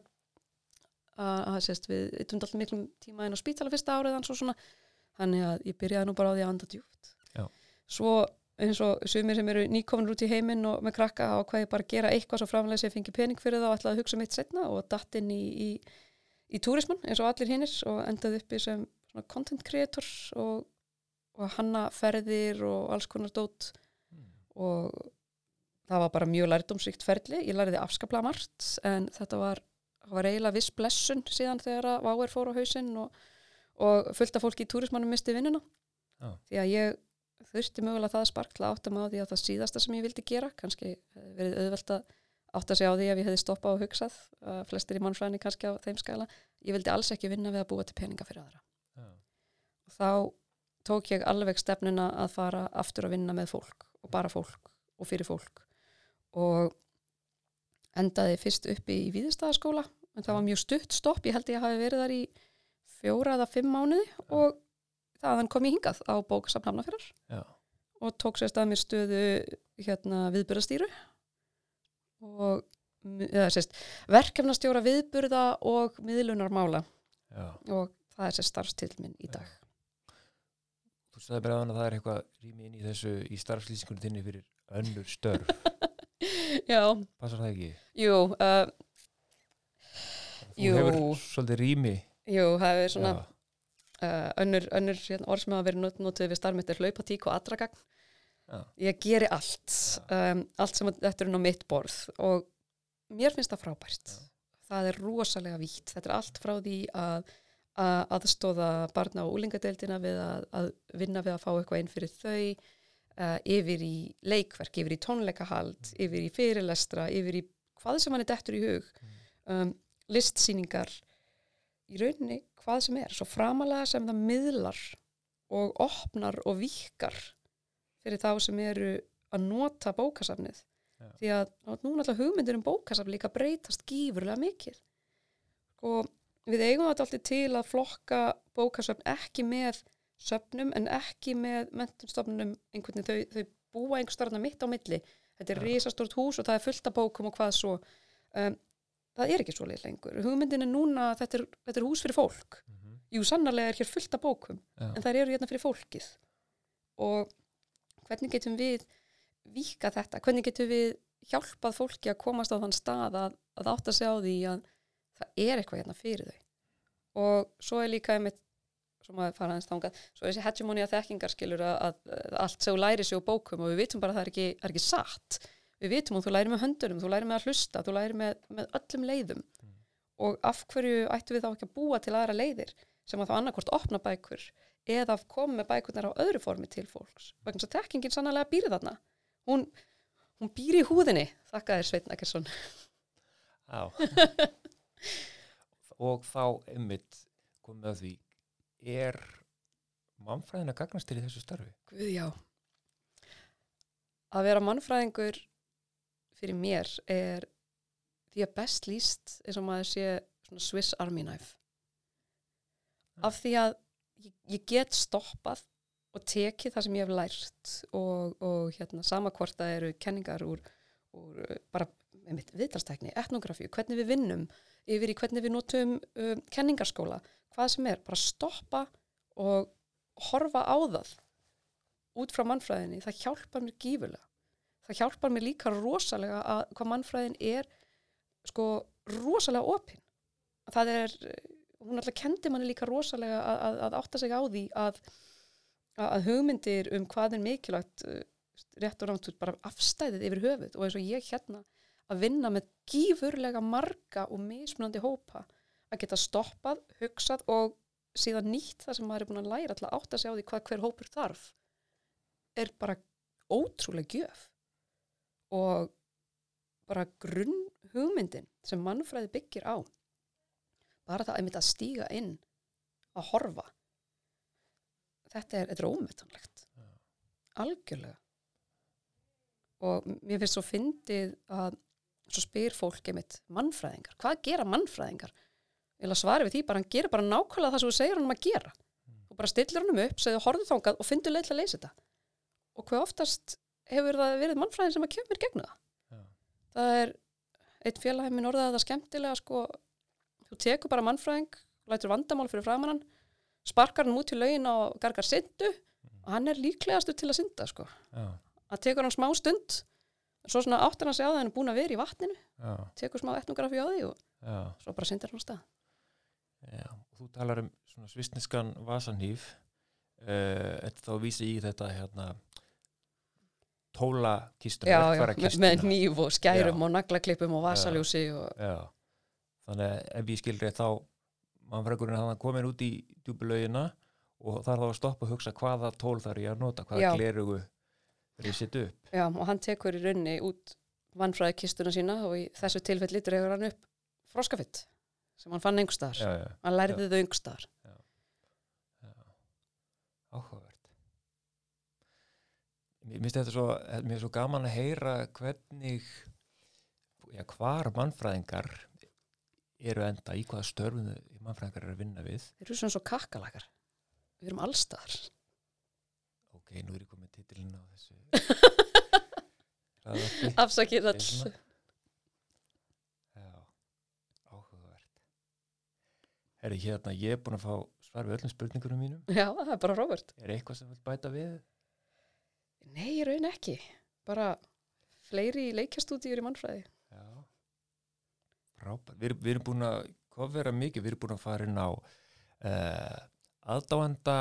að sést við yttum alltaf miklum tíma inn á spítala fyrsta árið svona. Þannig að ég byrjaði nú bara á því að anda djúpt. Já. svo eins og sumir sem eru nýkomin út í heiminn og með krakka á hvað ég bara gera eitthvað svo framlega sem ég fengi pening fyrir það og ætlaði að hugsa mitt setna og datt inn í, í, í túrismann eins og allir hinnir og endaði uppi sem content creator og, og hanna ferðir og alls konar dót. Og það var bara mjög lærdómsríkt ferli, ég læriði afskaplega margt en þetta var, það var eiginlega viss blessun síðan þegar að Váer fór á hausinn og, og fullt af fólki í túrismannum misti vinnuna Já. því að ég þurfti mögulega það að átta mig á því að það síðasta sem ég vildi gera kannski verið auðvelt að átta sig á því að ég hefði stoppað og hugsað uh, flestir í mannfræðinni kannski á þeim skala ég vildi alls ekki vinna við að búa til peninga fyrir aðra Já. og þá tók ég alveg stefnuna að fara aftur að vinna með fólk og bara fólk og fyrir fólk og endaði fyrst uppi í Víðistæðaskóla en það var mjög stutt stopp, ég held ég að hafi verið þar í fjóra eða fimm mánuði og þaðan kom ég hingað á Já. og tók sér stað mér stöðu hérna, viðburðastýru og eða, sérst, verkefnastjóra viðburða og miðlunarmála. Já. og það er sér starfstill minn í dag. Þú sagði bara að það er eitthvað rými inn í þessu í starfslýsingunni þinni fyrir önnur störf [LAUGHS] Já, Passar það ekki? jú, uh, Þú Jú. hefur svolítið rými jú, það er svona uh, önnur, önnur hérna, orð sem hafa verið not- notuð við starfmitt er hlaupatík og atragagn. Já. Ég geri allt, um, allt sem þetta er á mitt borð og mér finnst það frábært. Já. Það er rosalega vítt. Þetta er allt frá því að að aðstóða barna og úlingadeildina við að, að vinna við að fá eitthvað inn fyrir þau, uh, yfir í leikverk, yfir í tónleikahald, yfir í fyrirlestra, yfir í hvað sem hann er dettur í hug, um, listsýningar, í rauninni hvað sem er, svo framalega sem það miðlar og opnar og vikar fyrir þá sem eru að nota bókasafnið. Já. því að núna alltaf hugmyndir um bókasafn líka breytast gífurlega mikið. Og við eigum þetta alltaf til að flokka bókasafn ekki með söfnum en ekki með mentunstofnunum einhvern veginn, þau, þau búa einhver starfna mitt á milli. Þetta er Já. risastórt hús og það er fullt af bókum og hvað svo. Um, það er ekki svo leið lengur. Hugmyndin er núna að þetta þetta er hús fyrir fólk. Mhm. jú, sannarlega er hér fullt af bókum Já. en það eru hérna fyrir fólkið. Og hvernig getum við vika þetta, hvernig getum við hjálpað fólki að komast á þann stað að, að átta sig á því að það er eitthvað hérna fyrir þau? Og svo er líka einmitt svo maður fara aðeins þangað, svo þessi hegemoni að þekkingar skilur að, að, að allt sem þú læri sig úr bókum og við vitum bara að það er ekki, er ekki satt. Við vitum að þú læri með höndunum, þú læri með að hlusta þú læri með, með öllum leiðum. Og af hverju ættum við þá ekki að búa til aðra leiðir sem að þá annarkvort opna bækur eða koma með bækurnar á öðru formi til fólks? Vegna að tekkingin sannlega býr þarna. Hún, hún býr í húðinni þakka þér Sveitn Akkersson Já. [LAUGHS] og þá einmitt komið að því er mannfræðin að gagnast til í þessu starfi? Guð, já. Að vera mannfræðingur fyrir mér er því að best líst eins og maður sé svona Swiss Army knife. Af því að ég, ég get stoppað og tekið það sem ég hef lært og, og hérna sama hvort það eru kenningar úr, úr uh, bara einmitt viðtalstækni, etnografi, hvernig við vinnum yfir í hvernig við notum um, kenningarskóla, hvað sem er, bara stoppa og horfa á það út frá mannfræðinni, það hjálpar mér gífurlega. Það hjálpar mér líka rosalega að hvað mannfræðin er sko rosalega opinn. Það er, hún alltaf kendi manni líka rosalega að, að, að átta sig á því að, að hugmyndir um hvað er mikilvægt uh, rétt og rámt út bara afstæðið yfir höfuð og eins og ég hérna að vinna með gífurlega marga og mismunandi hópa að geta stoppað, hugsað og síðan nýtt það sem maður er búin að læra til að átta sig á því hvað hver hópur þarf er bara ótrúlega gjöf. Og bara grunn hugmyndin sem mannfræði byggir á bara það einmitt að stíga inn að horfa þetta er, er ómetanlegt. Algjörlega. Og mér finnst svo fyndið að svo spyr fólk einmitt mannfræðingar, hvað gera mannfræðingar vil að svara við því bara hann gerir bara nákvæmlega það sem þú segir hann um að gera. Og bara stillir hann um upp, segðu horfðu þangað og fyndu leið til að leysa þetta. Og hvað oftast hefur það verið mannfræðin sem að kemur gegnu það? Já. það er eitt félagið minn orðað það skemmtilega sko, þú tekur bara mannfræðing lætur vandamál fyrir framann sparkar hann út í laugin og gargar syndu og hann er líklegastur til að synda sko. já, að tekur hann smá stund svo svona áttur hann sig á það hann er búin að vera í vatninu já, tekur smá etnografi á því og svo bara syndir hann á stað já. Þú talar um svona svistneskan vasanhýf uh, Þetta þá vísi í þetta hérna tóla kistuna, já, já, með, nýf og skærum Já. og naglaklippum og vasaljósi og, þannig að ef ég skilri þá mannfrækurinn hann komin út í djúbulauðina og þarf þá að stoppa og hugsa hvaða tól þarf ég að nota, hvaða glerugu þegar ég sitt upp. já, og hann tekur í runni út vannfræði kistuna sína og í þessu tilfelli dregur hann upp froskafitt sem hann fann einhverstaðar. Já, já, hann lærði þau einhverstaðar. Já. Áhugavert. Mér finnst þetta svo, mér svo gaman að heyra hvernig, já, hvar mannfræðingar eru enda, í hvaða störfum mannfræðingar eru að vinna við. þeir eru svona svo kakkalakar við erum allstaðar Ok, nú er ég komið titilinn á þessu. [LAUGHS] Segir all svona. Já, áhugavert. Herri, hérna, ég er búin að fá svar við öllum spurningunum mínum. já, það er bara Robert Er eitthvað sem vil bæta við? nei, í raun ekki bara fleiri leikjastúdíur í mannfræði Já. Frábært. Við, við erum búin að kofera mikið, við erum búin að fara inn á uh, aðdáenda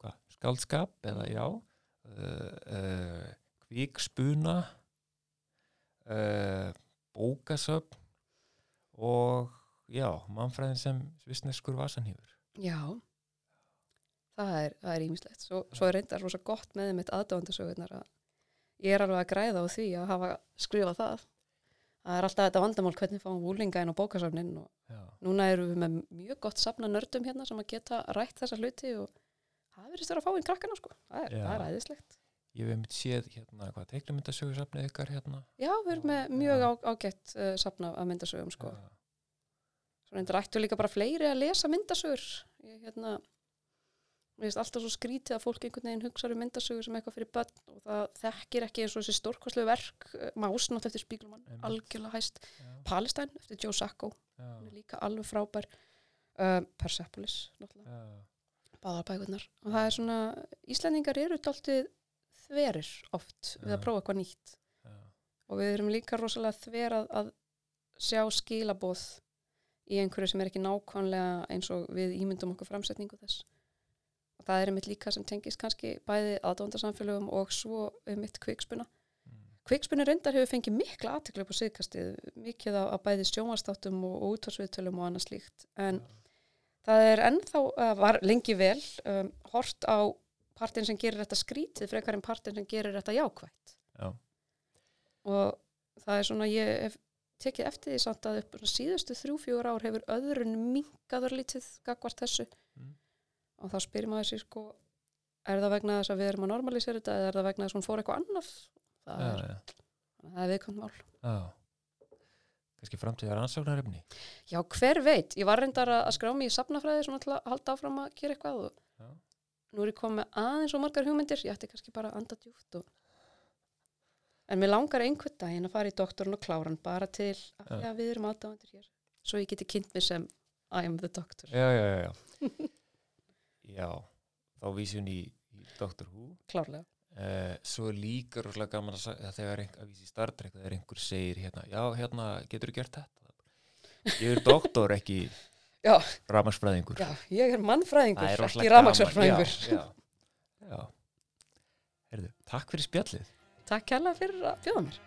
hva, skaldskap eða já, uh, uh, kvíkspuna, uh, bókasöfn og já, mannfræðin sem svissneskur vasanhýfur. já. Það er, er ímislegt svo, svo er reyndar rosa gott með þeim eitt aðdáðandasögurnar að ég er alveg að græða á því að hafa skrifað það. Það er alltaf þetta vandamál hvernig fáum úlinga inn á bókasöfnin og Já, núna erum við með mjög gott safna nördum hérna sem að geta rætt þessa hluti og það verðist vera að fá inn krakkana sko. Það er, það er æðislegt. Ég hef einmitt séð hérna, hvað teiknumyndasögursafnið ykkar hérna. já, við erum með mjög ágætt uh, safna af myndasögum sko. Já, svo reyndar ættu líka bara fleiri að lesa myndasögur. Ég hérna mér finnst alltaf svo skrítið að fólk einhvern veginn hugsa um myndasögur sem eitthvað fyrir börn og það þekkir ekki eins og þessi stórkoslu verk uh, Más náttúrulega eftir Spíglumann, algjörlega hæst. Já, Palestine eftir Joe Sacco, hún er líka alveg frábær. Uh, Persepolis báðarbækurnar og það er svona, Íslendingar eru dáltið þverir oft við Já. að prófa eitthvað nýtt. Já, og við erum líka rosalega þver að, að sjá skilaboð í einhverju sem er ekki nákvæmlega eins og við ímyndum okkur framsetningu þess. Og það er einmitt líka sem tengist kannski bæði aðdóndarsamfélögum og svo einmitt kvikspuna. Mm, kvikspunni reyndar hefur fengið mikla aðtekla upp á síðkastið, mikið á, bæði sjónvastáttum og, og útvarsviðtölum og annað slíkt. En það er ennþá, var lengi vel um, hort á partin sem gerir þetta skrítið frekar en partin sem gerir þetta jákvætt. Já, og það er svona, ég hef tekið eftir því samt að upp síðustu þrjú, fjögur ár hefur öðrun minkaður lítið gagvart þessu Mm. og þá spyrir maður sér sko er það vegna þess að við erum að normalisera þetta eða er það vegna þess að hún fór eitthvað annað það, já, er, það er viðkvæmt mál já. Kannski framtíðar ansóknarefni. Já, hver veit, ég var reyndar að skrá mig í safnafræði svona til að halda áfram að gera eitthvað og Já. nú er ég komið aðeins og margar hugmyndir, ég ætti kannski bara að anda djúpt og... en mér langar einhvern daginn að fara í doktorn og kláran bara til að, við erum aðdáðandir hér svo ég geti kynnt mig sem I am the doctor Já, já, já, já. [LAUGHS] já, þá vísum í, í Doctor Who. klárlega Uh, svo er líka rosalega gaman að, að þegar ein, að vísi í Star Trek þegar einhver segir hérna, já, hérna, getur þú gert þetta? Ég er doktor, ekki. [LAUGHS] Já, ég er mannfræðingur, ekki. Herðu, takk fyrir spjallið. Takk kærlega fyrir að bjóða mér